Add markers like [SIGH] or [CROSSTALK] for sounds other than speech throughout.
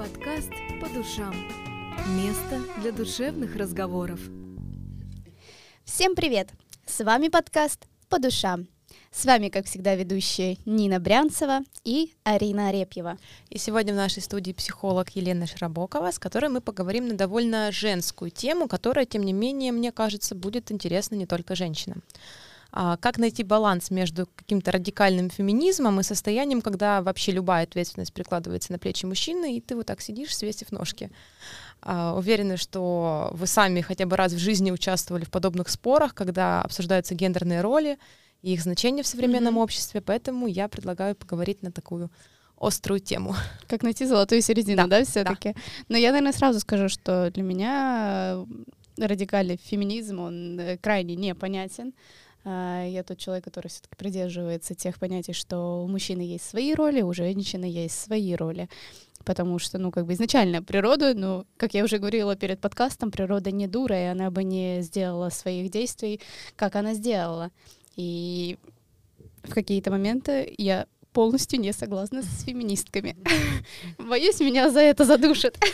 Подкаст по душам. Место для душевных разговоров. Всем привет! С вами подкаст по душам. С вами, как всегда, ведущие Нина Брянцева и Арина Арепьева. И сегодня в нашей студии психолог Елена Широбокова, с которой мы поговорим на довольно женскую тему, которая, тем не менее, мне кажется, будет интересна не только женщинам. А, как найти баланс между каким-то радикальным феминизмом и состоянием, когда вообще любая ответственность прикладывается на плечи мужчины, и ты вот так сидишь, свесив ножки. А, уверена, что вы сами хотя бы раз в жизни участвовали в подобных спорах, когда обсуждаются гендерные роли и их значение в современном mm-hmm. обществе, поэтому я предлагаю поговорить на такую острую тему. Как найти золотую середину, да, да все-таки. Да. Но я, наверное, сразу скажу, что для меня радикальный феминизм, он э, крайне непонятен. А, я тот человек, который все-таки придерживается тех понятий, что у мужчины есть свои роли, у женщины есть свои роли. Потому что, ну, как бы изначально природа, ну, как я уже говорила перед подкастом, природа не дура, и она бы не сделала своих действий, как она сделала. И в какие-то моменты я полностью не согласна с феминистками. [LAUGHS] Боюсь, меня за это задушат. [LAUGHS]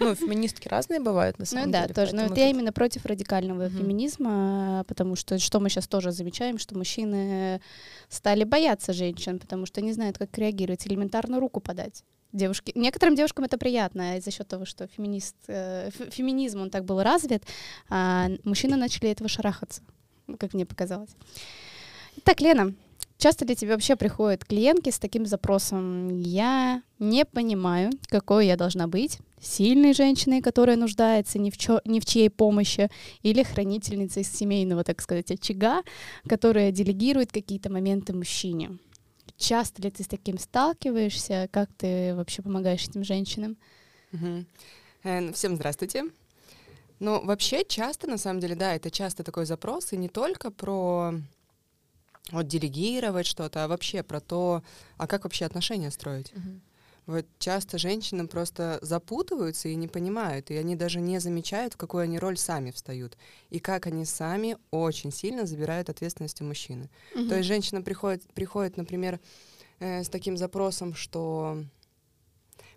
Ну, феминистки разные бывают, на ну самом ну, деле. да, тоже. Но вот я именно против радикального феминизма, потому что что мы сейчас тоже замечаем, что мужчины стали бояться женщин, потому что не знают, как реагировать, элементарно руку подать девушки. Некоторым девушкам это приятно за счет того, что феминист, э, феминизм он так был развит, а мужчины начали этого шарахаться, как мне показалось. Так, Лена, Часто ли тебе вообще приходят клиентки с таким запросом «Я не понимаю, какой я должна быть, сильной женщиной, которая нуждается ни в, чё, ни в чьей помощи, или хранительницей семейного, так сказать, очага, которая делегирует какие-то моменты мужчине?» Часто ли ты с таким сталкиваешься? Как ты вообще помогаешь этим женщинам? Угу. Всем здравствуйте. Ну, вообще часто, на самом деле, да, это часто такой запрос, и не только про вот делегировать что-то, а вообще про то, а как вообще отношения строить. Uh-huh. Вот часто женщины просто запутываются и не понимают, и они даже не замечают, в какую они роль сами встают, и как они сами очень сильно забирают ответственность у мужчины. Uh-huh. То есть женщина приходит, приходит например, э, с таким запросом, что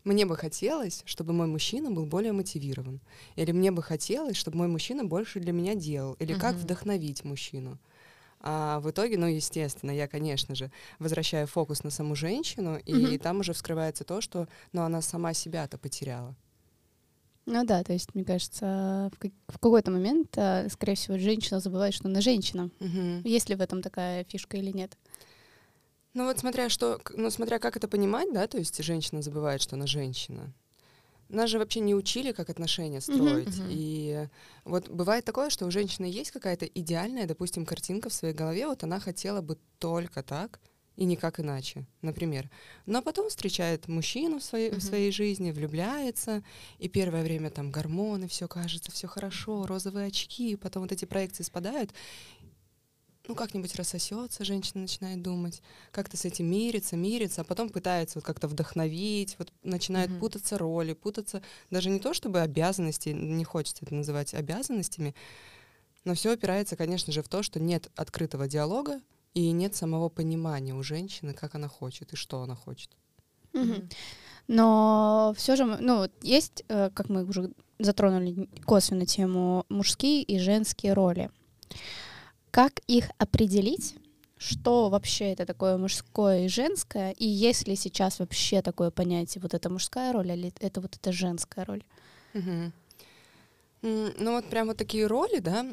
мне бы хотелось, чтобы мой мужчина был более мотивирован, или мне бы хотелось, чтобы мой мужчина больше для меня делал, или uh-huh. как вдохновить мужчину. А в итоге, ну, естественно, я, конечно же, возвращаю фокус на саму женщину, и mm-hmm. там уже вскрывается то, что, ну, она сама себя-то потеряла. Ну да, то есть, мне кажется, в какой-то момент, а, скорее всего, женщина забывает, что она женщина. Угу. Есть ли в этом такая фишка или нет? Ну вот смотря что, ну смотря как это понимать, да, то есть женщина забывает, что она женщина. Нас же вообще не учили, как отношения строить. Uh-huh, uh-huh. И вот бывает такое, что у женщины есть какая-то идеальная, допустим, картинка в своей голове, вот она хотела бы только так и никак иначе, например. Но потом встречает мужчину в своей, uh-huh. в своей жизни, влюбляется, и первое время там гормоны, все кажется, все хорошо, розовые очки, потом вот эти проекции спадают, ну, как-нибудь рассосется, женщина начинает думать, как-то с этим мириться, мириться, а потом пытается вот как-то вдохновить, вот начинают mm-hmm. путаться роли, путаться даже не то, чтобы обязанности, не хочется это называть обязанностями, но все опирается, конечно же, в то, что нет открытого диалога и нет самого понимания у женщины, как она хочет и что она хочет. Mm-hmm. Но все же, ну, есть, э, как мы уже затронули косвенно тему мужские и женские роли. Как их определить? Что вообще это такое мужское и женское? И есть ли сейчас вообще такое понятие, вот это мужская роль, или это вот эта женская роль? Угу. Ну вот прям вот такие роли, да,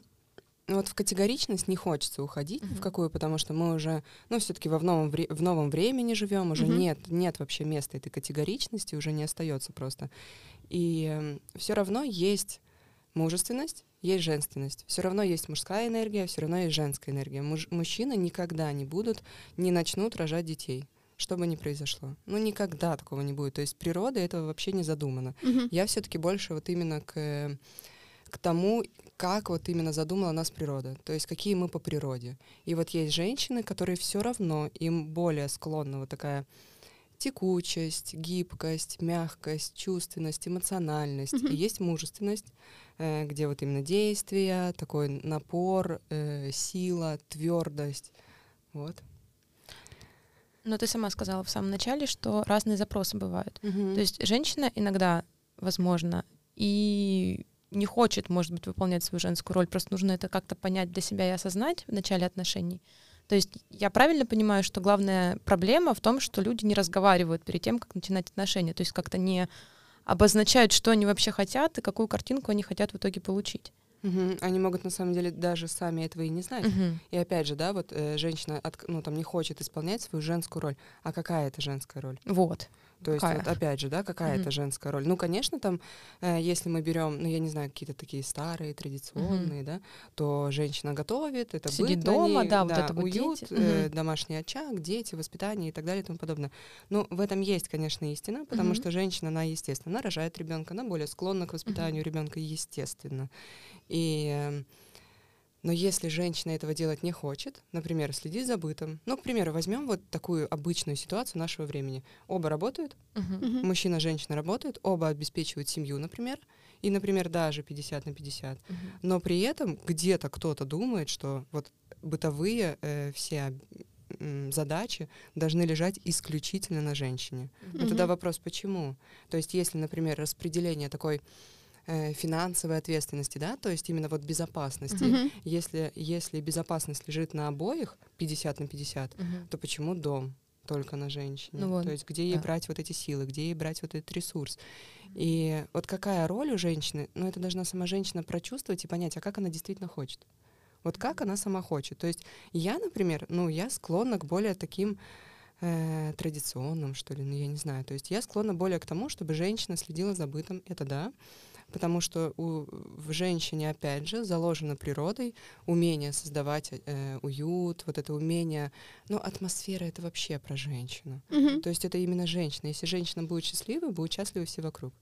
вот в категоричность не хочется уходить uh-huh. в какую, потому что мы уже, ну, все-таки в новом, вре- в новом времени живем, уже uh-huh. нет, нет вообще места этой категоричности, уже не остается просто. И э, все равно есть мужественность, есть женственность. Все равно есть мужская энергия, все равно есть женская энергия. Муж, мужчины никогда не будут, не начнут рожать детей что бы ни произошло. Ну, никогда такого не будет. То есть природа этого вообще не задумана. Mm-hmm. Я все-таки больше вот именно к, к тому, как вот именно задумала нас природа. То есть какие мы по природе. И вот есть женщины, которые все равно, им более склонна вот такая текучесть, гибкость, мягкость, чувственность, эмоциональность. Mm-hmm. И есть мужественность, э, где вот именно действия, такой напор, э, сила, твердость. Вот. Но ты сама сказала в самом начале, что разные запросы бывают. Мгм. То есть женщина иногда, возможно, и не хочет, может быть, выполнять свою женскую роль, просто нужно это как-то понять для себя и осознать в начале отношений. То есть я правильно понимаю, что главная проблема в том, что люди не разговаривают перед тем, как начинать отношения, то есть как-то не обозначают, что они вообще хотят и какую картинку они хотят в итоге получить. Мгм. Они могут на самом деле даже сами этого и не знать. Мгм. И опять же, да, вот э, женщина отк- ну, там, не хочет исполнять свою женскую роль. А какая это женская роль? Вот. То есть, вот, опять же, да, какая Мгм. это женская роль? Ну, конечно, там, э, если мы берем, ну, я не знаю, какие-то такие старые, традиционные, да, то женщина готовит, это Сидит быт дома, ней, да, вот это вот уют, дети. э, Мгм. домашний очаг, дети, воспитание и так далее и тому подобное. Ну, в этом есть, конечно, истина, потому Мгм. что женщина, она, естественно, она рожает ребенка, она более склонна к воспитанию ребенка, естественно. И э, но если женщина этого делать не хочет, например, следить за бытом, ну, к примеру, возьмем вот такую обычную ситуацию нашего времени. Оба работают. Мгм. мужчина, женщина работают, оба обеспечивают семью, например, и, например, даже 50 на 50. Мгм. Но при этом где-то кто-то думает, что вот бытовые э, все задачи должны лежать исключительно на женщине. Но Мгм. тогда вопрос, почему? То есть, если, например, распределение такой э, финансовой ответственности, да, то есть именно вот безопасности, Мгм. если, если безопасность лежит на обоих 50 на 50, Мгм. то почему дом только на женщине? Ну вот, То есть где ей да. брать вот эти силы, где ей брать вот этот ресурс? И вот какая роль у женщины? Ну, это должна сама женщина прочувствовать и понять, а как она действительно хочет. Вот как она сама хочет. То есть я, например, ну, я склонна к более таким э, традиционным, что ли, ну, я не знаю. То есть я склонна более к тому, чтобы женщина следила за бытом, это да, потому что у, в женщине, опять же, заложено природой умение создавать э, уют, вот это умение, ну, атмосфера — это вообще про женщину. Мгм. То есть это именно женщина. Если женщина будет счастлива, будут счастливы все вокруг.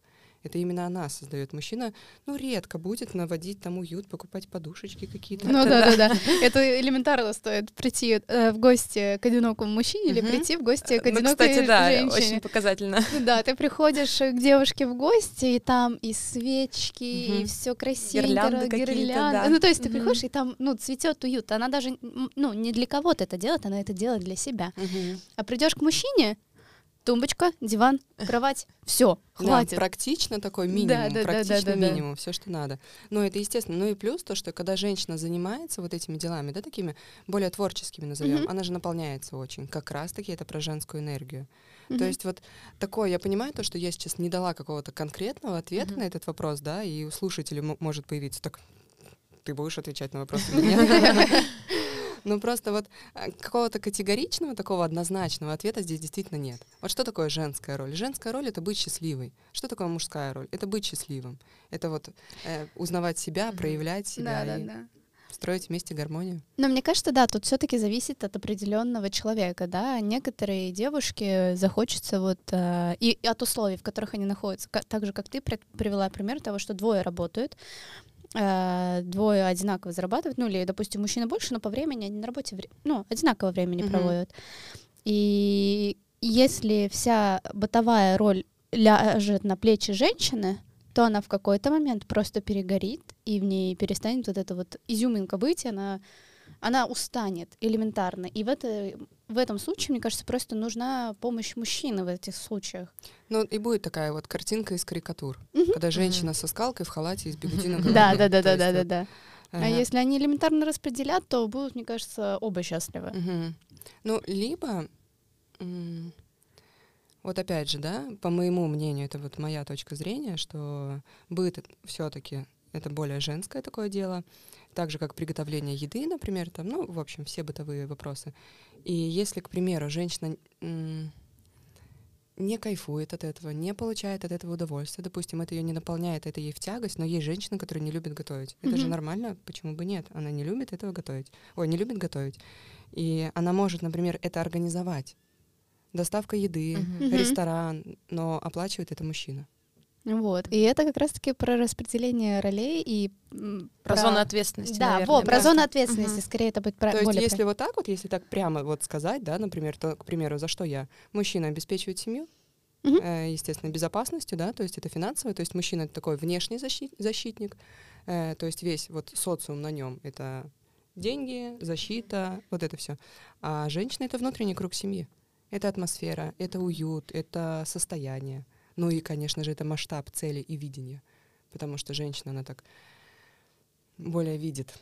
Это именно она создает. Мужчина, ну, редко будет наводить там уют, покупать подушечки какие-то. Ну [LAUGHS] да, да, да. Это элементарно стоит прийти э, в гости к одинокому мужчине или прийти в гости к Ну, одинокой кстати, да, женщине. очень показательно. [LAUGHS] Да, ты приходишь к девушке в гости, и там и свечки, и все красивенько, Гирлянды. Ну, то есть ты приходишь, и там, ну, цветет уют. Она даже, ну, не для кого-то это делает, она это делает для себя. А придешь к мужчине, тумбочка, диван, кровать, все, Да, хватит. практично такой минимум, Да, да, да, практичный да, да, да. минимум, все, что надо. Но это естественно. Ну и плюс то, что когда женщина занимается вот этими делами, да, такими более творческими назовем, Мгм. она же наполняется очень. Как раз-таки это про женскую энергию. То Мгм. есть вот такое, я понимаю то, что я сейчас не дала какого-то конкретного ответа Мгм. на этот вопрос, да, и у слушателей мо- может появиться так, ты будешь отвечать на вопросы [LAUGHS] Ну просто вот э, какого-то категоричного, такого однозначного ответа здесь действительно нет. Вот что такое женская роль? Женская роль — это быть счастливой. Что такое мужская роль? Это быть счастливым. Это вот э, узнавать себя, проявлять себя Да, да, и да. строить вместе гармонию. Но мне кажется, да, тут все-таки зависит от определенного человека, да. Некоторые девушки захочется вот э, и, и от условий, в которых они находятся, Ка- так же как ты при- привела пример того, что двое работают, э, двое одинаково зарабатывают, ну или, допустим, мужчина больше, но по времени они на работе, вре- ну одинаково времени Мгм. проводят. И если вся бытовая роль ляжет на плечи женщины, то она в какой-то момент просто перегорит, и в ней перестанет вот эта вот изюминка быть, она, она устанет элементарно. И в, это, в этом случае, мне кажется, просто нужна помощь мужчины в этих случаях. Ну и будет такая вот картинка из карикатур, Мгм. когда женщина со скалкой в халате и с бигуди на [LAUGHS] голове. Да, да, да, да, да, вот, да. А если они элементарно распределят, то будут, мне кажется, оба счастливы. Ну, либо, вот опять же, да, по моему мнению, это вот моя точка зрения, что быт все-таки это более женское такое дело, так же как приготовление еды, например, там, ну, в общем, все бытовые вопросы. И если, к примеру, женщина не кайфует от этого, не получает от этого удовольствия, допустим, это ее не наполняет, это ей в тягость, но есть женщины, которые не любят готовить. Это же Мгм. нормально, почему бы нет? Она не любит этого готовить. Ой, не любит готовить. И она может, например, это организовать. Доставка еды. Мгм. ресторан, но оплачивает это мужчина. Вот. И это как раз-таки про распределение ролей и м, Про зону ответственности, Да, наверное, во, про да. зону ответственности, Мгм. скорее это будет про То есть, если вот так вот, если так прямо вот сказать, да, например, то, к примеру, за что я? Мужчина обеспечивает семью, Мгм. э, естественно, безопасностью, да, то есть это финансовое, то есть мужчина это такой внешний защит, защитник, э, то есть весь вот социум на нем это деньги, защита, вот это все. А женщина это внутренний круг семьи. Это атмосфера, это уют, это состояние. Ну и, конечно же, это масштаб цели и видения. Потому что женщина, она так более видит,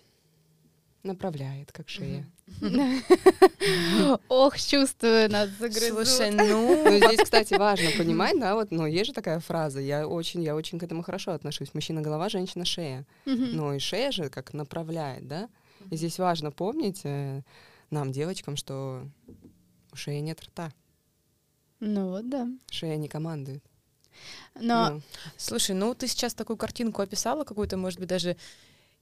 направляет, как шея. [LAUGHS] Ох, чувствую, нас загрызут. Слушай, [LAUGHS] ну... Ну, здесь, кстати, важно [LAUGHS] понимать, да, вот, ну, есть же такая фраза, я очень, я очень к этому хорошо отношусь. Мужчина — голова, женщина — шея. Ну, и шея же как направляет, да? И здесь важно помнить э, нам, девочкам, что у шеи нет рта. Ну вот, да. Шея не командует. Но Ну, Слушай, ну ты сейчас такую картинку описала, какую-то, может быть, даже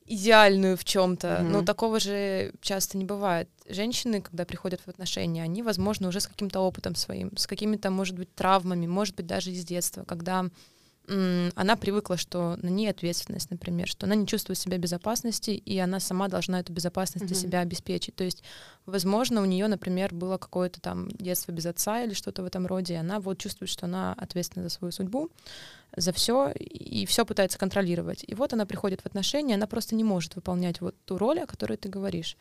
идеальную в чем-то, но Мгм. такого же часто не бывает. Женщины, когда приходят в отношения, они, возможно, уже с каким-то опытом своим, с какими-то, может быть, травмами, может быть, даже из детства, когда она привыкла, что на ней ответственность, например, что она не чувствует себя безопасности, и она сама должна эту безопасность для Мгм. себя обеспечить. То есть, возможно, у нее, например, было какое-то там детство без отца или что-то в этом роде, и она вот чувствует, что она ответственна за свою судьбу, за все, и все пытается контролировать. И вот она приходит в отношения, она просто не может выполнять вот ту роль, о которой ты говоришь.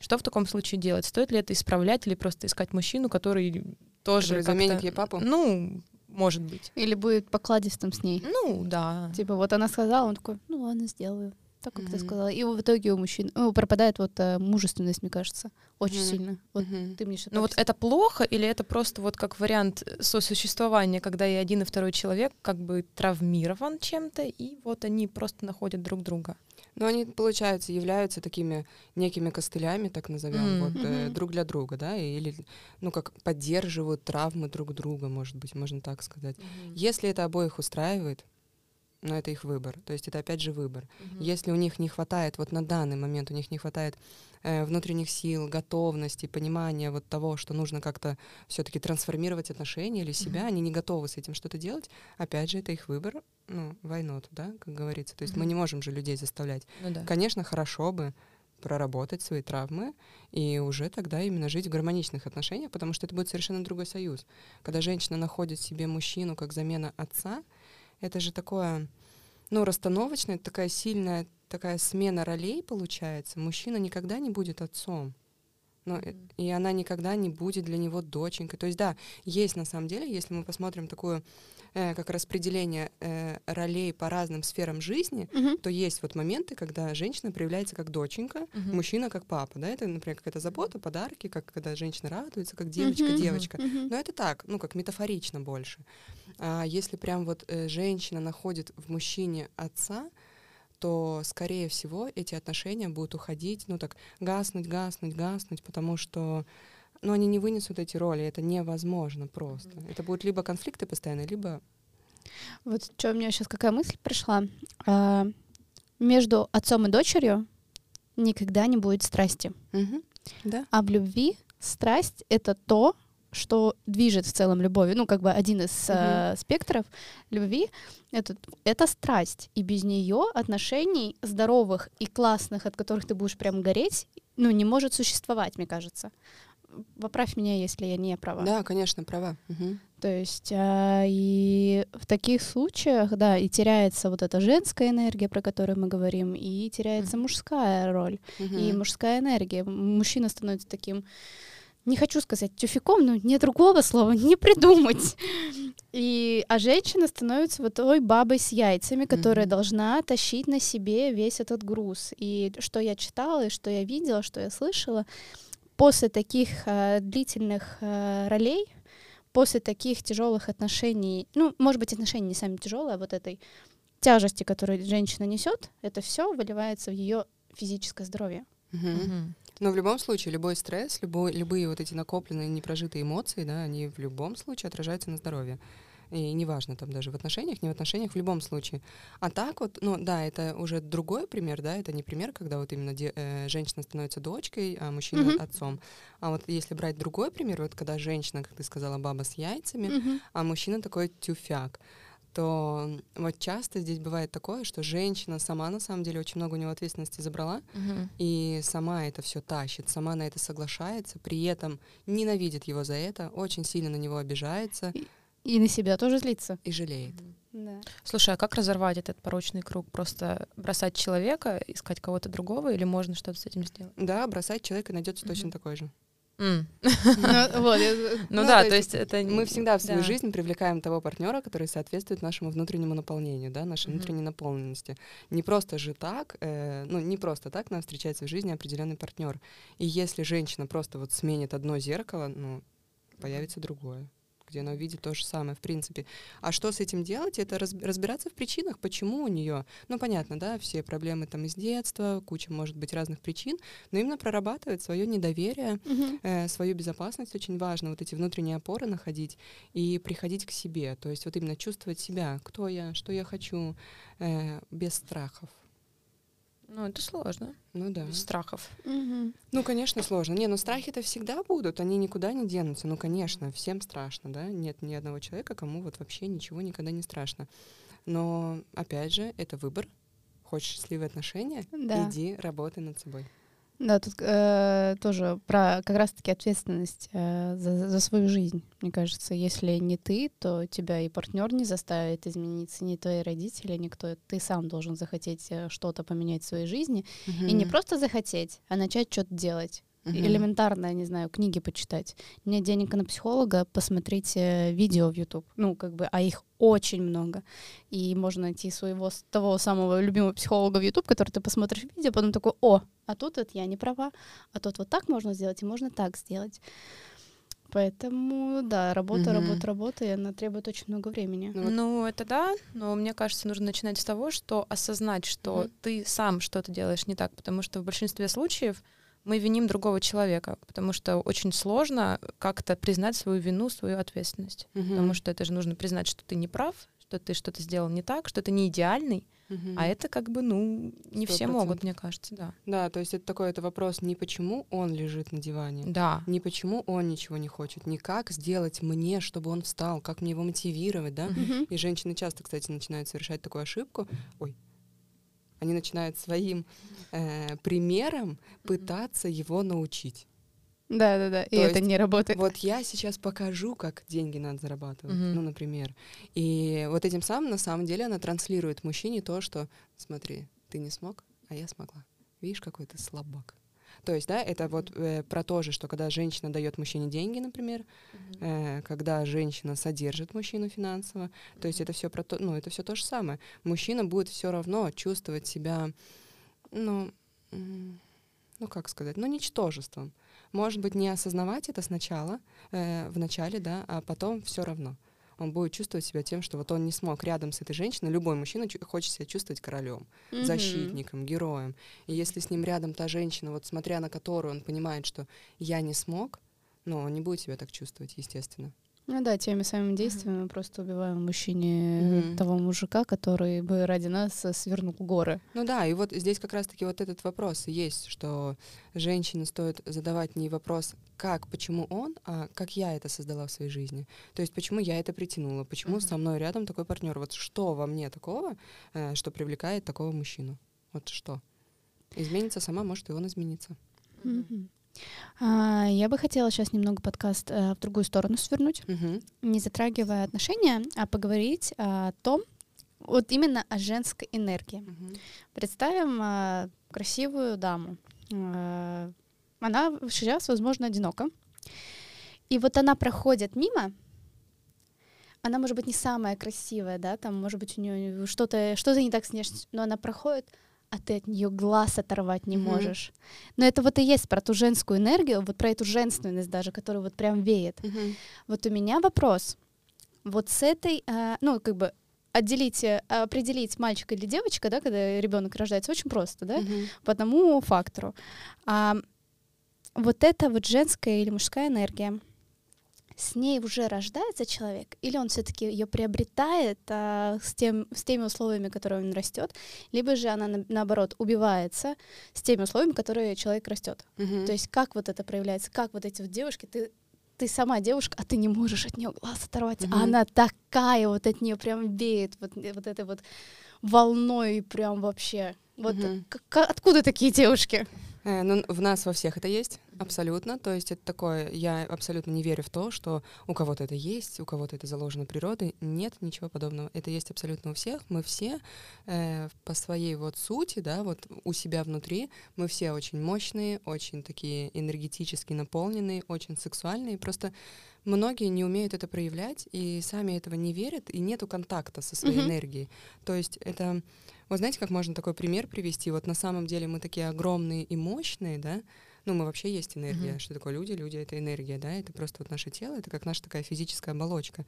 Что в таком случае делать? Стоит ли это исправлять или просто искать мужчину, который тоже Который заменит ей папу? Ну, может быть. или будет покладистым с ней. Ну, да. Типа вот она сказала, он такой, ну ладно, сделаю. Так, как ты Мгм. сказала. И в итоге у мужчин ну, пропадает вот э, мужественность, мне кажется, очень Мгм. сильно. Вот Мгм. ты мне что-то Ну вот это плохо или это просто вот как вариант сосуществования, когда и один, и второй человек как бы травмирован чем-то, и вот они просто находят друг друга. Но они, получается, являются такими некими костылями, так назовем, М. вот, э, друг для друга, да, или, ну, как поддерживают травмы друг друга, может быть, можно так сказать. Если это обоих устраивает, но это их выбор. То есть это опять же выбор. Если у них не хватает, вот на данный момент у них не хватает внутренних сил, готовности, понимания вот того, что нужно как-то все-таки трансформировать отношения или себя, Мгм. они не готовы с этим что-то делать, опять же, это их выбор, ну, войнот, да, как говорится. То есть мы Мгм. не можем же людей заставлять. Ну да. Конечно, хорошо бы проработать свои травмы и уже тогда именно жить в гармоничных отношениях, потому что это будет совершенно другой союз. Когда женщина находит себе мужчину как замена отца, это же такое, ну, расстановочное, такая сильная такая смена ролей получается. Мужчина никогда не будет отцом. Э, и она никогда не будет для него доченькой. То есть, да, есть на самом деле, если мы посмотрим такое, э, как распределение э, ролей по разным сферам жизни, Мгм. то есть вот моменты, когда женщина проявляется как доченька, Мгм. мужчина как папа, да, это, например, какая-то забота, подарки, как когда женщина радуется, как девочка, Мгм. девочка. Мгм. Но это так, ну, как метафорично больше. А если прям вот э, женщина находит в мужчине отца, то, скорее всего, эти отношения будут уходить, ну, так, гаснуть, гаснуть, гаснуть, потому что, ну, они не вынесут эти роли, это невозможно просто. Это будут либо конфликты постоянно, либо... Вот что у меня сейчас какая мысль пришла. А, между отцом и дочерью никогда не будет страсти. Мгм. Да. А в любви страсть — это то, что движет в целом любовью. Ну, как бы один из э, спектров любви это, это страсть. И без нее отношений здоровых и классных, от которых ты будешь прям гореть, ну, не может существовать, мне кажется. Поправь меня, если я не права. Да, конечно, права. Мгм. То есть а, и в таких случаях, да, и теряется вот эта женская энергия, про которую мы говорим, и теряется Мгм. мужская роль Мгм. и мужская энергия. Мужчина становится таким, не хочу сказать тюфиком, но нет другого слова [LAUGHS] не придумать. И, а женщина становится вот той бабой с яйцами, которая Мгм. должна тащить на себе весь этот груз. И что я читала, и что я видела, что я слышала, после таких а, длительных а, ролей, после таких тяжелых отношений, ну, может быть, отношения не сами тяжелые, а вот этой тяжести, которую женщина несет, это все выливается в ее физическое здоровье. Мгм. Мгм. Но в любом случае, любой стресс, любой, любые вот эти накопленные, непрожитые эмоции, да, они в любом случае отражаются на здоровье. И неважно, там даже в отношениях, не в отношениях, в любом случае. А так вот, ну да, это уже другой пример, да, это не пример, когда вот именно де- э, женщина становится дочкой, а мужчина Мгм. отцом. А вот если брать другой пример, вот когда женщина, как ты сказала, баба с яйцами, а мужчина такой тюфяк, то вот часто здесь бывает такое, что женщина сама на самом деле очень много у него ответственности забрала, Мгм. и сама это все тащит, сама на это соглашается, при этом ненавидит его за это, очень сильно на него обижается И на себя тоже злится. и жалеет. Да. Слушай, а как разорвать этот порочный круг? Просто бросать человека, искать кого-то другого, или можно что-то с этим сделать? Да, бросать человека найдется точно Мгм. такой же. Ну, [LAUGHS] вот, я- Ну Ну, да, то то есть это... Мы всегда в свою да. жизнь привлекаем того партнера, который соответствует нашему внутреннему наполнению, да, нашей внутренней наполненности. Не просто же так, э, ну не просто так нам встречается в жизни определенный партнер. И если женщина просто вот сменит одно зеркало, ну появится другое где она увидит то же самое, в принципе. А что с этим делать? Это раз- разбираться в причинах, почему у нее. Ну, понятно, да, все проблемы там из детства, куча, может быть, разных причин, но именно прорабатывать свое недоверие, Мгм. э, свою безопасность очень важно, вот эти внутренние опоры находить и приходить к себе, то есть вот именно чувствовать себя, кто я, что я хочу, э, без страхов. Ну, это сложно, Ну да. без страхов. Мгм. Ну, конечно, сложно. Не, ну страхи-то всегда будут, они никуда не денутся. Ну, конечно, всем страшно, да? Нет ни одного человека, кому вот вообще ничего никогда не страшно. Но, опять же, это выбор. Хочешь счастливые отношения? Да. Иди, работай над собой. Да, тут э, тоже про как раз-таки ответственность э, за, за свою жизнь. Мне кажется, если не ты, то тебя и партнер не заставит измениться, ни твои родители, никто. Ты сам должен захотеть э, что-то поменять в своей жизни. И не просто захотеть, а начать что-то делать. Мгм. Элементарно, не знаю, книги почитать. Нет денег на психолога, посмотрите видео в YouTube. Ну, как бы, а их очень много. И можно найти своего того самого любимого психолога в YouTube, который ты посмотришь видео, потом такой, о, а тут вот я не права, а тут вот так можно сделать, и можно так сделать. Поэтому, да, работа, Мгм. работа, работа, и она требует очень много времени. Ну вот- Ну, это да, но мне кажется, нужно начинать с того, что осознать, что Мгм. ты сам что-то делаешь не так, потому что в большинстве случаев мы виним другого человека, потому что очень сложно как-то признать свою вину, свою ответственность. Мгм. Потому что это же нужно признать, что ты не прав, что ты что-то сделал не так, что ты не идеальный, А это как бы, ну, не все 100%. могут, мне кажется, да. Да, то есть это такой это вопрос не почему он лежит на диване, Да. не почему он ничего не хочет, не как сделать мне, чтобы он встал, как мне его мотивировать, да? Мгм. И женщины часто, кстати, начинают совершать такую ошибку. Ой. Они начинают своим э, примером пытаться его научить. Да, да, да. И То это есть не работает. Вот я сейчас покажу, как деньги надо зарабатывать, Мгм. ну, например. И вот этим самым, на самом деле, она транслирует мужчине то, что, смотри, ты не смог, а я смогла. Видишь, какой ты слабак. То есть, да, это вот э, про то же, что когда женщина дает мужчине деньги, например, э, когда женщина содержит мужчину финансово, то есть это все про то, ну, это все то же самое. Мужчина будет все равно чувствовать себя, ну, ну, как сказать, ну, ничтожеством. Может быть, не осознавать это сначала, э, в начале, да, а потом все равно. Он будет чувствовать себя тем, что вот он не смог рядом с этой женщиной. Любой мужчина хочет себя чувствовать королем, Мгм. защитником, героем. И если с ним рядом та женщина, вот смотря на которую он понимает, что я не смог, ну, он не будет себя так чувствовать, естественно. Ну да, теми самыми действиями мы просто убиваем мужчине Мгм. того мужика, который бы ради нас э, свернул горы. Ну да, и вот здесь как раз-таки вот этот вопрос есть, что женщине стоит задавать не вопрос, как, почему он, а как я это создала в своей жизни. То есть почему я это притянула, почему Мгм. со мной рядом такой партнер. Вот что во мне такого, э, что привлекает такого мужчину? Вот что? Изменится сама, может, и он изменится. Мгм. А, я бы хотела сейчас немного подкаст э, в другую сторону свернуть, Мгм. не затрагивая отношения, а поговорить о том, вот именно о женской энергии. Мгм. Представим а, красивую даму. А, она сейчас, возможно, одинока. И вот она проходит мимо. Она, может быть, не самая красивая, да, там, может быть, у нее что-то что не так с внешностью, но она проходит, а ты от нее глаз оторвать не Мгм. можешь. Но это вот и есть про ту женскую энергию, вот про эту женственность даже, которая вот прям веет. Мгм. Вот у меня вопрос. Вот с этой, а, ну, как бы отделить, э, определить мальчик или девочка, да, когда ребенок рождается, очень просто, да, Мгм. по одному фактору. А вот эта вот женская или мужская энергия, с ней уже рождается человек, или он все-таки ее приобретает а, с, тем, с теми условиями, которые он растет, либо же она на- наоборот убивается с теми условиями, которые человек растет. Мгм. То есть как вот это проявляется, как вот эти вот девушки, ты ты сама девушка, а ты не можешь от нее глаз оторвать, Мгм. а она такая вот от нее прям веет вот, вот этой вот волной прям вообще. Вот к- откуда такие девушки? Э, ну, в нас во всех это есть, абсолютно. То есть это такое, я абсолютно не верю в то, что у кого-то это есть, у кого-то это заложено природой. Нет ничего подобного. Это есть абсолютно у всех. Мы все э, по своей вот сути, да, вот у себя внутри, мы все очень мощные, очень такие энергетически наполненные, очень сексуальные. Просто многие не умеют это проявлять и сами этого не верят, и нету контакта со своей mm-hmm. энергией. То есть это вот знаете, как можно такой пример привести? Вот на самом деле мы такие огромные и мощные, да, ну, мы вообще есть энергия. Mm-hmm. Что такое люди? Люди — это энергия, да, это просто вот наше тело, это как наша такая физическая оболочка.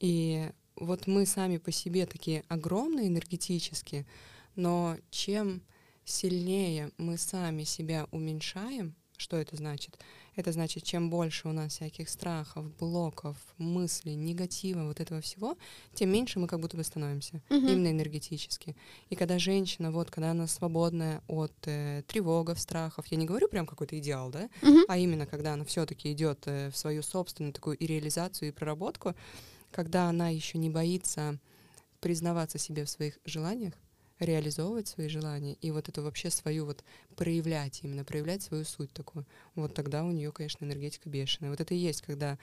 И вот мы сами по себе такие огромные энергетически, но чем сильнее мы сами себя уменьшаем, что это значит? Это значит, чем больше у нас всяких страхов, блоков, мыслей, негатива, вот этого всего, тем меньше мы как будто бы становимся, uh-huh. именно энергетически. И когда женщина, вот, когда она свободная от э, тревогов, страхов, я не говорю прям какой-то идеал, да, uh-huh. а именно когда она все-таки идет э, в свою собственную такую и реализацию, и проработку, когда она еще не боится признаваться себе в своих желаниях, реализовывать свои желания и вот эту вообще свою вот проявлять, именно проявлять свою суть такую, вот тогда у нее, конечно, энергетика бешеная. Вот это и есть, когда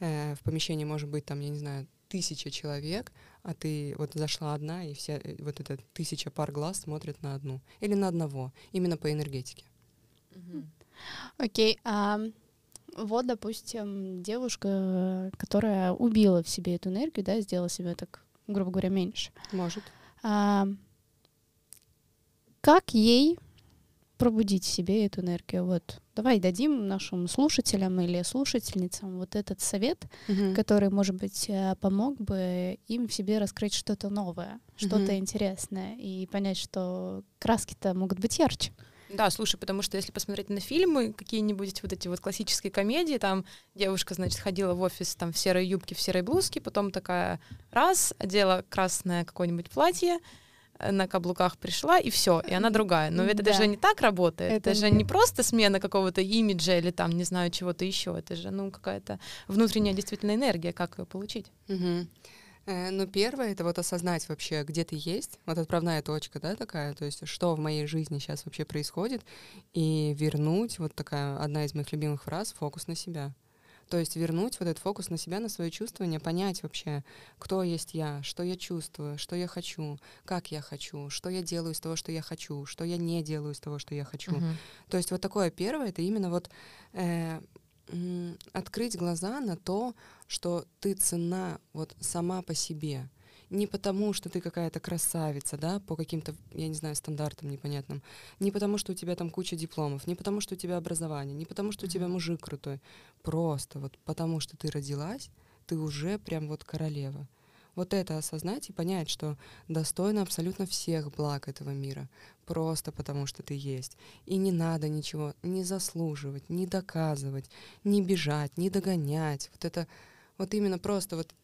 э, в помещении может быть там, я не знаю, тысяча человек, а ты вот зашла одна, и все э, вот эта тысяча пар глаз смотрят на одну или на одного, именно по энергетике. Окей, okay, а вот, допустим, девушка, которая убила в себе эту энергию, да, сделала себя так, грубо говоря, меньше. Может. А, как ей пробудить в себе эту энергию? Вот давай дадим нашим слушателям или слушательницам вот этот совет, угу. который, может быть, э, помог бы им в себе раскрыть что-то новое, что-то угу. интересное и понять, что краски-то могут быть ярче. Да, слушай, потому что если посмотреть на фильмы, какие-нибудь вот эти вот классические комедии, там девушка, значит, ходила в офис там в серой юбке, в серой блузке, потом такая раз, одела красное какое-нибудь платье, на каблуках пришла, и все, и она другая. Но это да. даже не так работает. Это, это же не просто смена какого-то имиджа или там, не знаю, чего-то еще. Это же, ну, какая-то внутренняя действительно энергия, как ее получить. Угу. Ну, первое это вот осознать вообще, где ты есть, вот отправная точка, да, такая, то есть что в моей жизни сейчас вообще происходит, и вернуть, вот такая одна из моих любимых фраз, фокус на себя. То есть вернуть вот этот фокус на себя, на свое чувствование, понять вообще, кто есть я, что я чувствую, что я хочу, как я хочу, что я делаю из того, что я хочу, что я не делаю из того, что я хочу. Uh-huh. То есть вот такое первое, это именно вот э, открыть глаза на то, что ты цена вот сама по себе не потому, что ты какая-то красавица, да, по каким-то, я не знаю, стандартам непонятным, не потому, что у тебя там куча дипломов, не потому, что у тебя образование, не потому, что у тебя мужик крутой, просто вот потому, что ты родилась, ты уже прям вот королева. Вот это осознать и понять, что достойно абсолютно всех благ этого мира, просто потому что ты есть. И не надо ничего не заслуживать, не доказывать, не бежать, не догонять. Вот это вот именно просто вот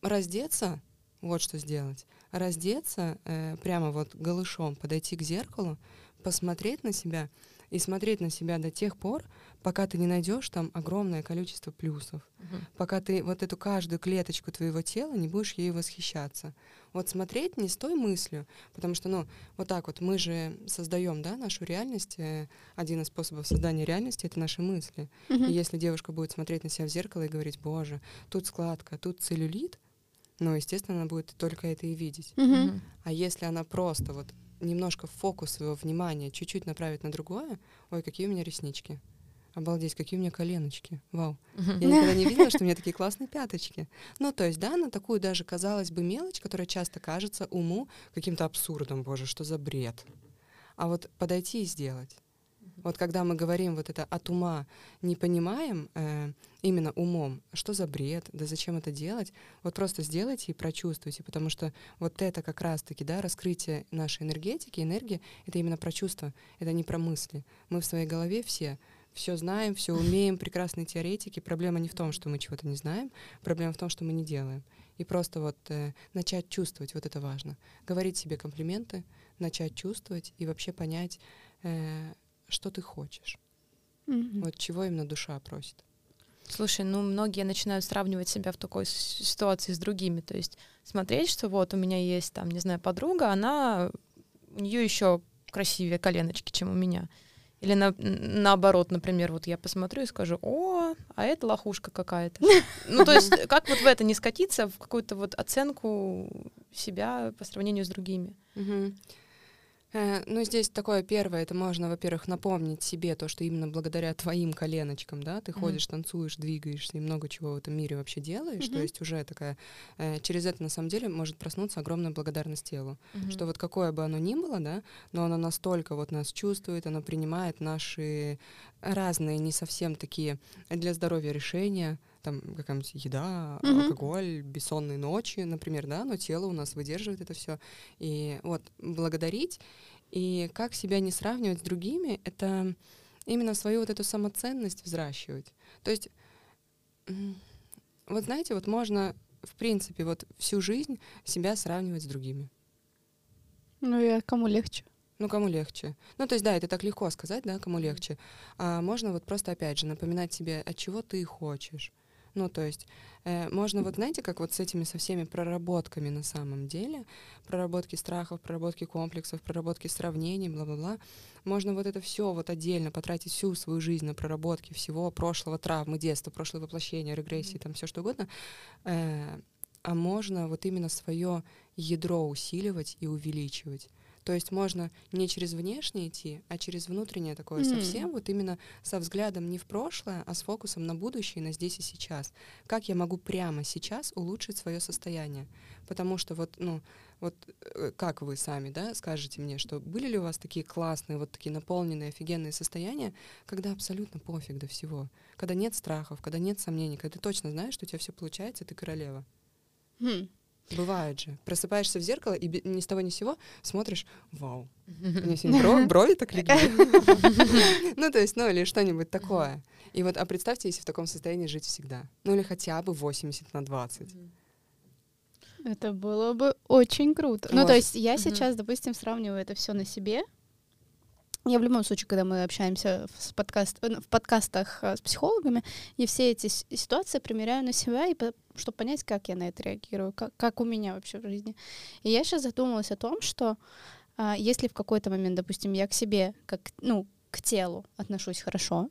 раздеться — вот что сделать. Раздеться, э, прямо вот голышом, подойти к зеркалу, посмотреть на себя и смотреть на себя до тех пор, пока ты не найдешь там огромное количество плюсов, угу. пока ты вот эту каждую клеточку твоего тела не будешь ею восхищаться. Вот смотреть не с той мыслью, потому что, ну, вот так вот мы же создаем, да, нашу реальность. Э, один из способов создания реальности — это наши мысли. Угу. И если девушка будет смотреть на себя в зеркало и говорить, боже, тут складка, тут целлюлит, ну, естественно, она будет только это и видеть. Mm-hmm. А если она просто вот немножко фокус своего внимания чуть-чуть направит на другое, ой, какие у меня реснички. Обалдеть, какие у меня коленочки. Вау. Я никогда [LAUGHS] не видела, что у меня такие классные пяточки. Ну, то есть, да, на такую даже, казалось бы, мелочь, которая часто кажется уму каким-то абсурдом, боже, что за бред. А вот подойти и сделать. Вот когда мы говорим вот это от ума, не понимаем э, именно умом, что за бред, да зачем это делать, вот просто сделайте и прочувствуйте, потому что вот это как раз-таки, да, раскрытие нашей энергетики, энергии, это именно про чувства, это не про мысли. Мы в своей голове все все знаем, все умеем, прекрасные теоретики. Проблема не в том, что мы чего-то не знаем, проблема в том, что мы не делаем. И просто вот э, начать чувствовать, вот это важно. Говорить себе комплименты, начать чувствовать и вообще понять, э, что ты хочешь. Mm-hmm. Вот чего именно душа просит. Слушай, ну многие начинают сравнивать себя в такой ситуации с другими, то есть смотреть, что вот у меня есть там, не знаю, подруга, она у нее еще красивее коленочки, чем у меня. Или на, наоборот, например, вот я посмотрю и скажу, о, а это лохушка какая-то. Ну, то есть [LAUGHS] как вот в это не скатиться, в какую-то вот оценку себя по сравнению с другими. Э, ну, здесь такое первое, это можно, во-первых, напомнить себе то, что именно благодаря твоим коленочкам, да, ты mm-hmm. ходишь, танцуешь, двигаешься и много чего в этом мире вообще делаешь, mm-hmm. то есть уже такая, э, через это на самом деле может проснуться огромная благодарность телу, mm-hmm. что вот какое бы оно ни было, да, но оно настолько вот нас чувствует, оно принимает наши разные, не совсем такие для здоровья решения, там какая-нибудь еда, mm-hmm. алкоголь, бессонные ночи, например, да, но тело у нас выдерживает это все. И вот благодарить и как себя не сравнивать с другими, это именно свою вот эту самоценность взращивать. То есть, вот знаете, вот можно, в принципе, вот всю жизнь себя сравнивать с другими. Ну и кому легче? Ну, кому легче. Ну, то есть, да, это так легко сказать, да, кому легче. А можно вот просто, опять же, напоминать себе, от чего ты хочешь. Ну, то есть э, можно вот, знаете, как вот с этими со всеми проработками на самом деле, проработки страхов, проработки комплексов, проработки сравнений, бла-бла-бла, можно вот это все вот отдельно потратить всю свою жизнь на проработки всего прошлого, травмы, детства, прошлое воплощение, регрессии, там все что угодно, э, а можно вот именно свое ядро усиливать и увеличивать. То есть можно не через внешнее идти, а через внутреннее такое mm. совсем, вот именно со взглядом не в прошлое, а с фокусом на будущее, на здесь и сейчас. Как я могу прямо сейчас улучшить свое состояние? Потому что вот, ну, вот э, как вы сами, да, скажете мне, что были ли у вас такие классные, вот такие наполненные, офигенные состояния, когда абсолютно пофиг до всего, когда нет страхов, когда нет сомнений, когда ты точно знаешь, что у тебя все получается, ты королева. Mm. Бывает же. Просыпаешься в зеркало и ни с того ни с сего смотришь, вау, у меня сегодня брови, [LAUGHS] брови так легли. [LAUGHS] Ну, то есть, ну, или что-нибудь такое. И вот, а представьте, если в таком состоянии жить всегда. Ну, или хотя бы 80 на 20. Это было бы очень круто. Ну, то есть я сейчас, допустим, сравниваю это все на себе, я в любом случае, когда мы общаемся в, подкаст, э, в подкастах э, с психологами, я все эти ситуации примеряю на себя, и чтобы понять, как я на это реагирую, как, как у меня вообще в жизни. И я сейчас задумалась о том, что а, если в какой-то момент, допустим, я к себе, как, ну, к телу отношусь хорошо,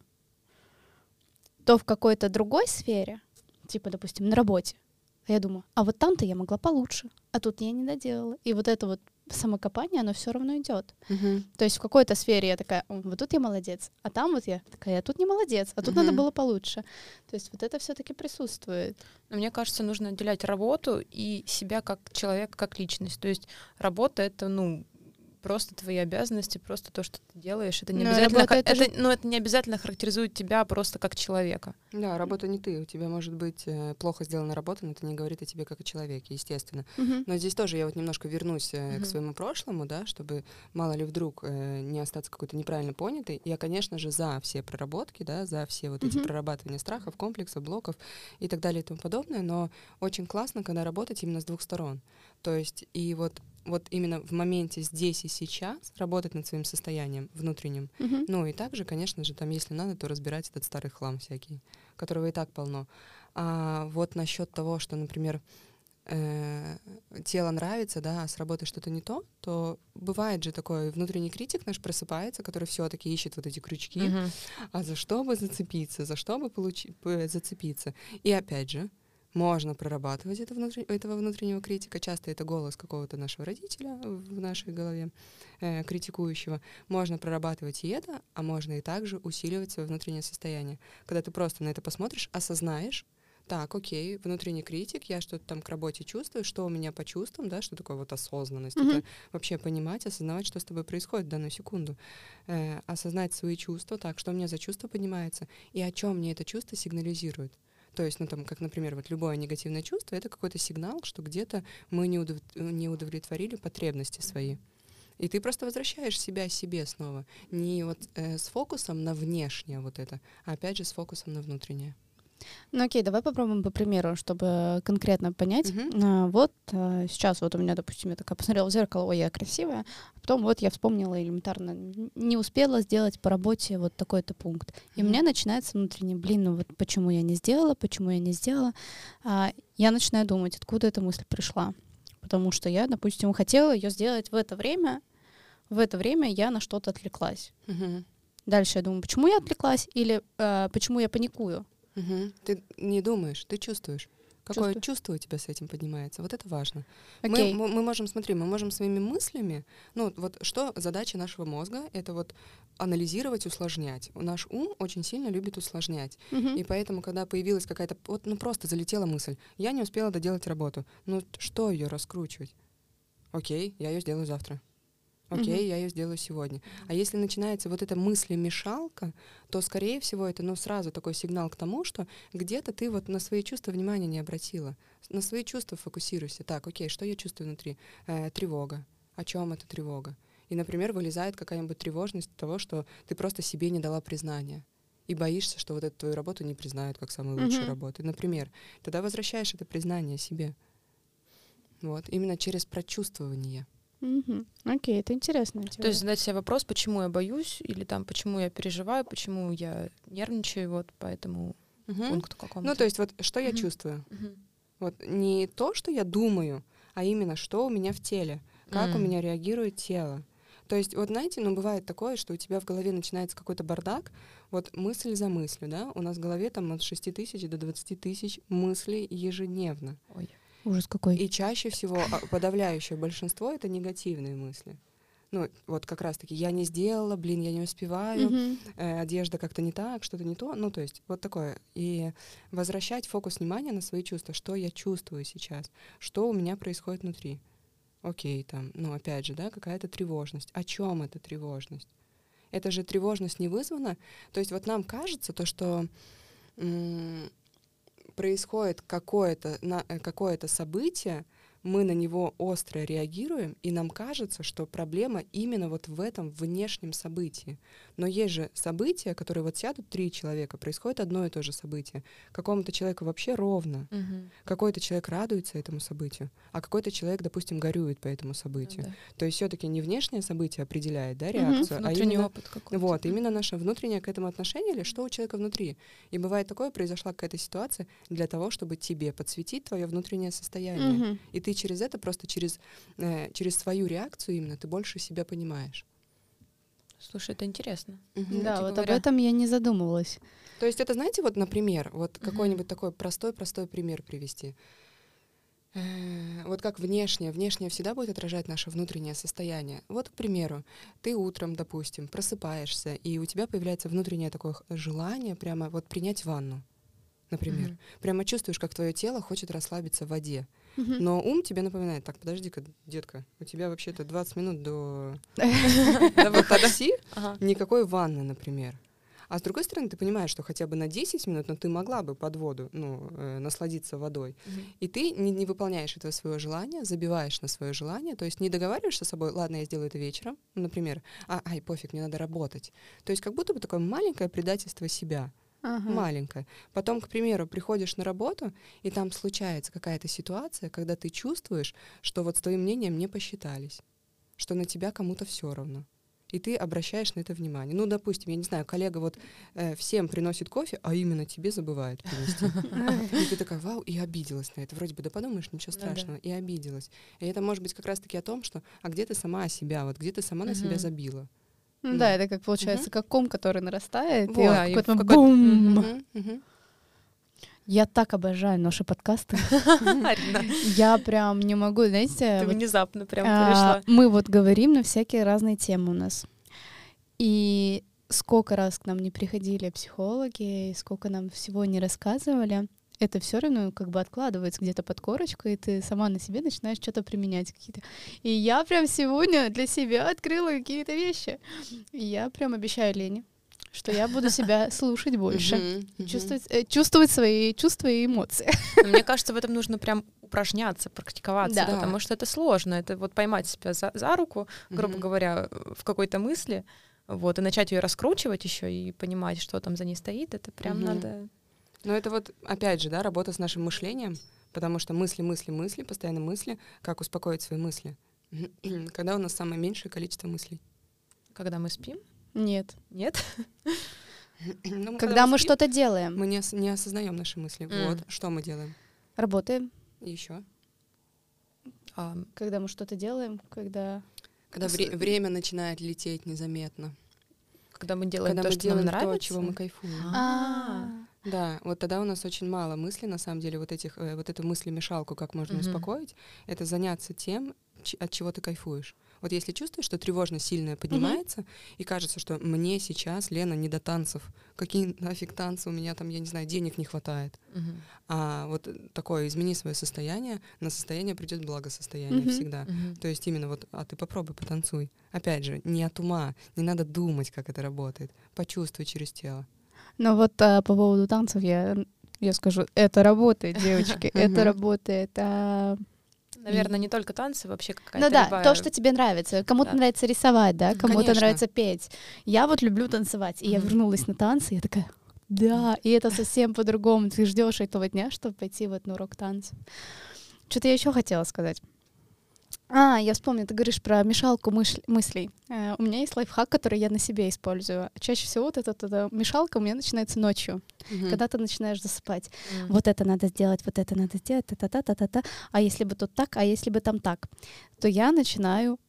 то в какой-то другой сфере, типа, допустим, на работе, я думаю, а вот там-то я могла получше, а тут я не доделала. И вот это вот самокопание, оно все равно идет. Uh-huh. То есть в какой-то сфере я такая, вот тут я молодец, а там вот я такая, а тут не молодец, а тут uh-huh. надо было получше. То есть вот это все-таки присутствует. Но мне кажется, нужно отделять работу и себя как человека, как личность. То есть работа это, ну, просто твои обязанности, просто то, что ты делаешь. Это не, обязательно, работа, это, это, же... ну, это не обязательно характеризует тебя просто как человека. Да, работа не ты. У тебя может быть э, плохо сделана работа, но это не говорит о тебе как о человеке, естественно. Uh-huh. Но здесь тоже я вот немножко вернусь uh-huh. к своему прошлому, да, чтобы мало ли вдруг э, не остаться какой-то неправильно понятой. Я, конечно же, за все проработки, да, за все вот uh-huh. эти прорабатывания страхов, комплексов, блоков и так далее и тому подобное, но очень классно, когда работать именно с двух сторон. То есть и вот вот именно в моменте здесь и сейчас работать над своим состоянием внутренним. Uh-huh. Ну и также, конечно же, там, если надо, то разбирать этот старый хлам всякий, которого и так полно. А вот насчет того, что, например, э, тело нравится, да, а с работой что-то не то, то бывает же такой внутренний критик наш просыпается, который все-таки ищет вот эти крючки, uh-huh. а за что бы зацепиться, за что бы получить, зацепиться. И опять же, можно прорабатывать это внутрен... этого внутреннего критика. Часто это голос какого-то нашего родителя в нашей голове, э, критикующего. Можно прорабатывать и это, а можно и также усиливать свое внутреннее состояние. Когда ты просто на это посмотришь, осознаешь, так, окей, внутренний критик, я что-то там к работе чувствую, что у меня по чувствам, да, что такое вот осознанность, mm-hmm. это вообще понимать, осознавать, что с тобой происходит в данную секунду, э, осознать свои чувства, так, что у меня за чувство поднимается, и о чем мне это чувство сигнализирует. То есть, ну там, как, например, вот любое негативное чувство, это какой-то сигнал, что где-то мы не, удов... не удовлетворили потребности свои. И ты просто возвращаешь себя себе снова. Не вот э, с фокусом на внешнее вот это, а опять же с фокусом на внутреннее. Ну окей, давай попробуем по примеру, чтобы конкретно понять. Uh-huh. Вот а, сейчас вот у меня, допустим, я такая посмотрела в зеркало, ой, я красивая, а потом вот я вспомнила элементарно, не успела сделать по работе вот такой-то пункт. Uh-huh. И у меня начинается внутренний, блин, ну вот почему я не сделала, почему я не сделала. А, я начинаю думать, откуда эта мысль пришла. Потому что я, допустим, хотела ее сделать в это время, в это время я на что-то отвлеклась. Uh-huh. Дальше я думаю, почему я отвлеклась или э, почему я паникую. Мгм. Ты не думаешь, ты чувствуешь. Какое Чувствую. чувство у тебя с этим поднимается? Вот это важно. Окей. Мы, мы, мы можем, смотри, мы можем своими мыслями, ну вот что задача нашего мозга, это вот анализировать, усложнять. Наш ум очень сильно любит усложнять. Мгм. И поэтому, когда появилась какая-то, вот, ну просто залетела мысль, я не успела доделать работу. Ну что ее раскручивать? Окей, я ее сделаю завтра. Окей, я ее сделаю сегодня. А если начинается вот эта мыслемешалка, то, скорее всего, это ну, сразу такой сигнал к тому, что где-то ты вот на свои чувства внимания не обратила. На свои чувства фокусируйся. Так, окей, что я чувствую внутри? Э, тревога. О чем эта тревога? И, например, вылезает какая-нибудь тревожность того, что ты просто себе не дала признания. И боишься, что вот эту твою работу не признают как самую лучшую Мгм. работу. Например, тогда возвращаешь это признание себе. Вот, именно через прочувствование. Мгм. Окей, это интересно. То есть задать себе вопрос, почему я боюсь, или там, почему я переживаю, почему я нервничаю, вот по этому Мгм. пункту какому-то. Ну, то есть вот что я Мгм. чувствую? Мгм. Вот не то, что я думаю, а именно что у меня в теле, как у М. меня реагирует тело. То есть, вот знаете, ну бывает такое, что у тебя в голове начинается какой-то бардак, вот мысль за мыслью, да, у нас в голове там от 6 тысяч до 20 тысяч мыслей ежедневно. Ой. Ужас какой. И чаще всего а, подавляющее большинство — это негативные мысли. Ну, вот как раз-таки я не сделала, блин, я не успеваю, Мгм. э, одежда как-то не так, что-то не то. Ну, то есть вот такое. И возвращать фокус внимания на свои чувства. Что я чувствую сейчас? Что у меня происходит внутри? Окей, там, ну, опять же, да, какая-то тревожность. О чем эта тревожность? Это же тревожность не вызвана. То есть вот нам кажется то, что м, происходит какое-то, э, какое-то событие, мы на него остро реагируем, и нам кажется, что проблема именно вот в этом внешнем событии. Но есть же события, которые вот сядут три человека, происходит одно и то же событие. Какому-то человеку вообще ровно. Мгм. Какой-то человек радуется этому событию, а какой-то человек, допустим, горюет по этому Ну событию. да. То есть все-таки не внешнее событие определяет да, реакцию, а Внутренний именно опыт какой-то. вот, именно наше внутреннее к этому отношение или что у человека внутри. И бывает такое, произошла какая-то ситуация для того, чтобы тебе подсветить твое внутреннее состояние. Мгм. И ты через это, просто через, э, через свою реакцию именно, ты больше себя понимаешь. Слушай, это интересно. Да, Кстати вот об говоря. этом я не задумывалась. То есть это, знаете, вот, например, вот Мгм. какой-нибудь такой простой-простой пример привести. Э, Вот как внешнее, внешнее всегда будет отражать наше внутреннее состояние. Вот, к примеру, ты утром, допустим, просыпаешься, и у тебя появляется внутреннее такое желание прямо вот принять ванну, например. Мгм. Прямо чувствуешь, как твое тело хочет расслабиться в воде. Но ум тебе напоминает, так, подожди-ка, детка, у тебя вообще-то 20 минут до, [LAUGHS] такси, никакой ванны, например. А с другой стороны, ты понимаешь, что хотя бы на 10 минут, но ты могла бы под воду ну, э, насладиться водой. Мгм. И ты не, не выполняешь этого своего желания, забиваешь на свое желание, то есть не договариваешься с собой, ладно, я сделаю это вечером, например, а, ай, пофиг, мне надо работать. То есть как будто бы такое маленькое предательство себя, Ага. маленькое. Потом, к примеру, приходишь на работу, и там случается какая-то ситуация, когда ты чувствуешь, что вот с твоим мнением не посчитались, что на тебя кому-то все равно. И ты обращаешь на это внимание. Ну, допустим, я не знаю, коллега вот э, всем приносит кофе, а именно тебе забывает принести. [LAUGHS] И ты такая, вау, и обиделась на это. Вроде бы, да подумаешь, ничего Ну страшного. И обиделась. И это может быть как раз-таки о том, что, а где ты сама себя, вот где ты сама на себя забила. Ну Да. Это как получается, как ком, который нарастает, и Вот, он да, и какой-то в какой-то- бум. Я так обожаю наши подкасты. [LAUGHS] Я прям не могу, знаете, ты внезапно прям а, перешла. мы вот говорим на всякие разные темы у нас. И сколько раз к нам не приходили психологи, и сколько нам всего не рассказывали, это все равно как бы откладывается где-то под корочку, и ты сама на себе начинаешь что-то применять какие-то. И я прям сегодня для себя открыла какие-то вещи. И я прям обещаю Лене, что я буду себя [LAUGHS] слушать больше. Чувствовать, э, чувствовать свои чувства и эмоции. Но Мне кажется, в этом нужно прям упражняться, практиковаться, Да. потому что это сложно. Это вот поймать себя за, за руку, грубо говоря, в какой-то мысли, вот, и начать ее раскручивать еще и понимать, что там за ней стоит, это прям надо. Но это вот, опять же, да, работа с нашим мышлением, потому что мысли, мысли, мысли, постоянно мысли, как успокоить свои мысли. [CLEARS THROAT] Когда у нас самое меньшее количество мыслей. Когда мы спим? Нет. Нет? [CLEARS THROAT] Ну, Когда мы спим, что-то делаем, Мы не, ос- не осознаем наши мысли. М. Вот, что мы делаем. работаем, Еще. А, когда мы что-то делаем, когда... Когда С- вре- время начинает лететь незаметно. когда мы делаем когда то, мы что делаем нам то, нравится. от чего мы кайфуем. А. Да, вот тогда у нас очень мало мыслей, на самом деле, вот этих, э, вот эту мыслемешалку, как можно Мгм. успокоить, это заняться тем, от чего ты кайфуешь. Вот если чувствуешь, что тревожность сильная поднимается, и кажется, что мне сейчас, Лена, не до танцев, какие нафиг танцы, у меня там, я не знаю, денег не хватает. Мгм. А вот такое, измени свое состояние, на состояние придет благосостояние Мгм. всегда. Мгм. То есть именно вот, а ты попробуй потанцуй. Опять же, не от ума, не надо думать, как это работает. Почувствуй через тело. Но вот а, по поводу танцев я, я скажу, это работает, девочки, [LAUGHS] это работает. А, Наверное, не только танцы, вообще какая-то Ну да, любая- то, что тебе нравится. Кому-то Да. нравится рисовать, да, кому-то нравится петь. Я вот люблю танцевать. И я Мгм. вернулась на танцы, я такая, да, и это совсем по-другому. Ты ждешь этого дня, чтобы пойти вот на урок танцев. Что-то я еще хотела сказать. А, я вспомнила, ты говоришь про мешалку мыш- мыслей. Э, у меня есть лайфхак, который я на себе использую. Чаще всего вот эта, эта мешалка у меня начинается ночью, Мгм. когда ты начинаешь засыпать. М. Вот это надо сделать, вот это надо сделать, та-та-та-та-та. А если бы тут так, а если бы там так, то я начинаю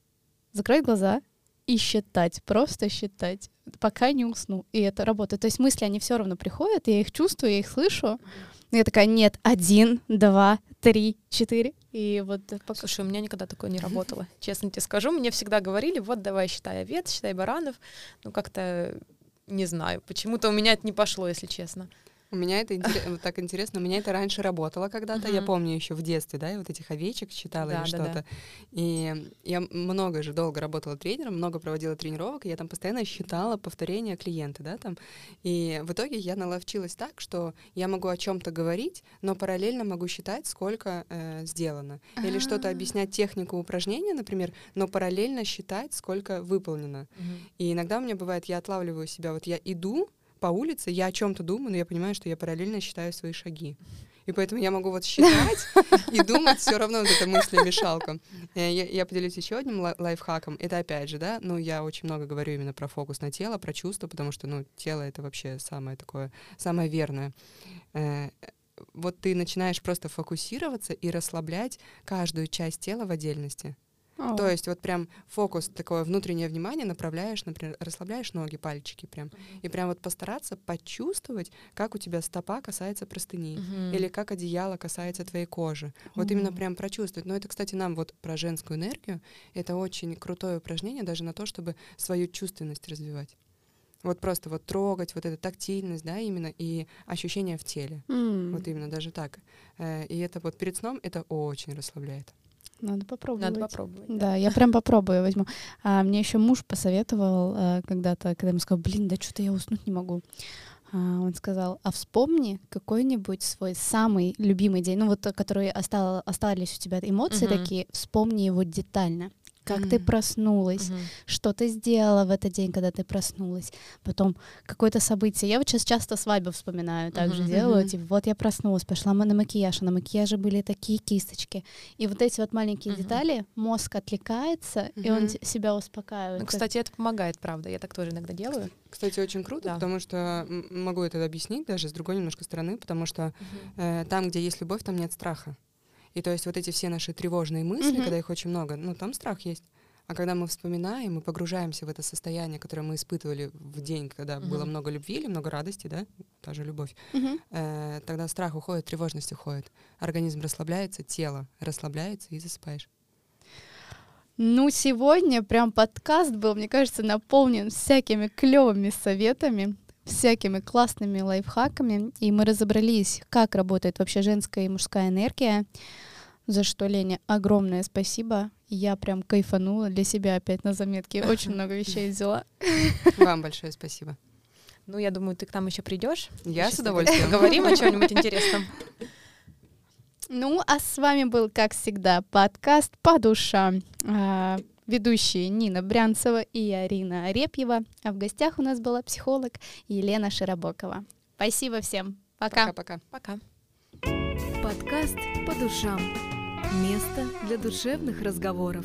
закрыть глаза и считать, просто считать, пока не усну. И это работает. То есть мысли, они все равно приходят, я их чувствую, я их слышу. И я такая, нет, один, два, три, четыре. И вот пока... Слушай, у меня никогда такое не работало. Честно тебе скажу, мне всегда говорили, вот давай считай овец, считай баранов. Ну как-то не знаю, почему-то у меня это не пошло, если честно. У меня это вот так интересно. У меня это раньше работало когда-то. Я помню еще в детстве, да, и вот этих овечек читала или что-то. И я много же долго работала тренером, много проводила тренировок, и я там постоянно считала повторения клиента, да, там. И в итоге я наловчилась так, что я могу о чем-то говорить, но параллельно могу считать, сколько э, сделано. Или что-то А. объяснять технику упражнения, например, но параллельно считать, сколько выполнено. И иногда у меня бывает, я отлавливаю себя, вот я иду по улице, я о чем-то думаю, но я понимаю, что я параллельно считаю свои шаги. И поэтому я могу вот считать и думать все равно вот эта мысль-мешалка. Э, Я, я поделюсь еще одним лай- лайфхаком. Это опять же, да, ну я очень много говорю именно про фокус на тело, про чувства, потому что, ну, тело это вообще самое такое, самое верное. Э, Вот ты начинаешь просто фокусироваться и расслаблять каждую часть тела в отдельности. О, То есть вот прям фокус, такое внутреннее внимание направляешь, например, расслабляешь ноги, пальчики прям, и прям вот постараться почувствовать, как у тебя стопа касается простыни, или как одеяло касается твоей кожи. Вот именно прям прочувствовать. Но это, кстати, нам вот про женскую энергию, это очень крутое упражнение даже на то, чтобы свою чувственность развивать. Вот просто вот трогать, вот эта тактильность, да, именно, и ощущение в теле. м, Вот именно даже так. Э, И это вот перед сном это очень расслабляет. Надо попробовать. Надо попробовать. да. Да, я прям попробую, возьму. А мне еще муж посоветовал э, когда-то, когда ему сказал, блин, да что-то я уснуть не могу. А, он сказал, а вспомни какой-нибудь свой самый любимый день, ну вот, э, которые остал- остались у тебя эмоции Мгм. такие, вспомни его детально. Как ты Мгм. проснулась, Мгм. что ты сделала в этот день, когда ты проснулась. Потом какое-то событие. Я вот сейчас часто свадьбу вспоминаю, также Мгм. делаю. Типа, вот я проснулась, пошла мы на макияж, а на макияже были такие кисточки. И вот эти вот маленькие Мгм. детали, мозг отвлекается, и он себя успокаивает. Ну, кстати, это помогает, правда. Я так тоже иногда делаю. Кстати, очень круто, Да. потому что могу это объяснить даже с другой немножко стороны, потому что э, там, где есть любовь, там нет страха. И то есть вот эти все наши тревожные мысли, Мгм. когда их очень много, ну там страх есть. А когда мы вспоминаем, мы погружаемся в это состояние, которое мы испытывали в день, когда было Мгм. много любви или много радости, да, та же любовь, Мгм. э, тогда страх уходит, тревожность уходит. Организм расслабляется, тело расслабляется и засыпаешь. Ну, сегодня прям подкаст был, мне кажется, наполнен всякими клевыми советами, всякими классными лайфхаками, и мы разобрались, как работает вообще женская и мужская энергия, за что, Леня, огромное спасибо. Я прям кайфанула для себя опять на заметке. Очень [LAUGHS] много вещей взяла. Вам большое спасибо. Ну, я думаю, ты к нам еще придешь. Я с удовольствием. Говорим о [LAUGHS] чем-нибудь интересном. Ну, а с вами был, как всегда, подкаст «По душам». Ведущие Нина Брянцева и Арина Арепьева. А в гостях у нас была психолог Елена Широбокова. Спасибо всем. Пока. Пока-пока. Пока. Подкаст «По душам». Место для душевных разговоров.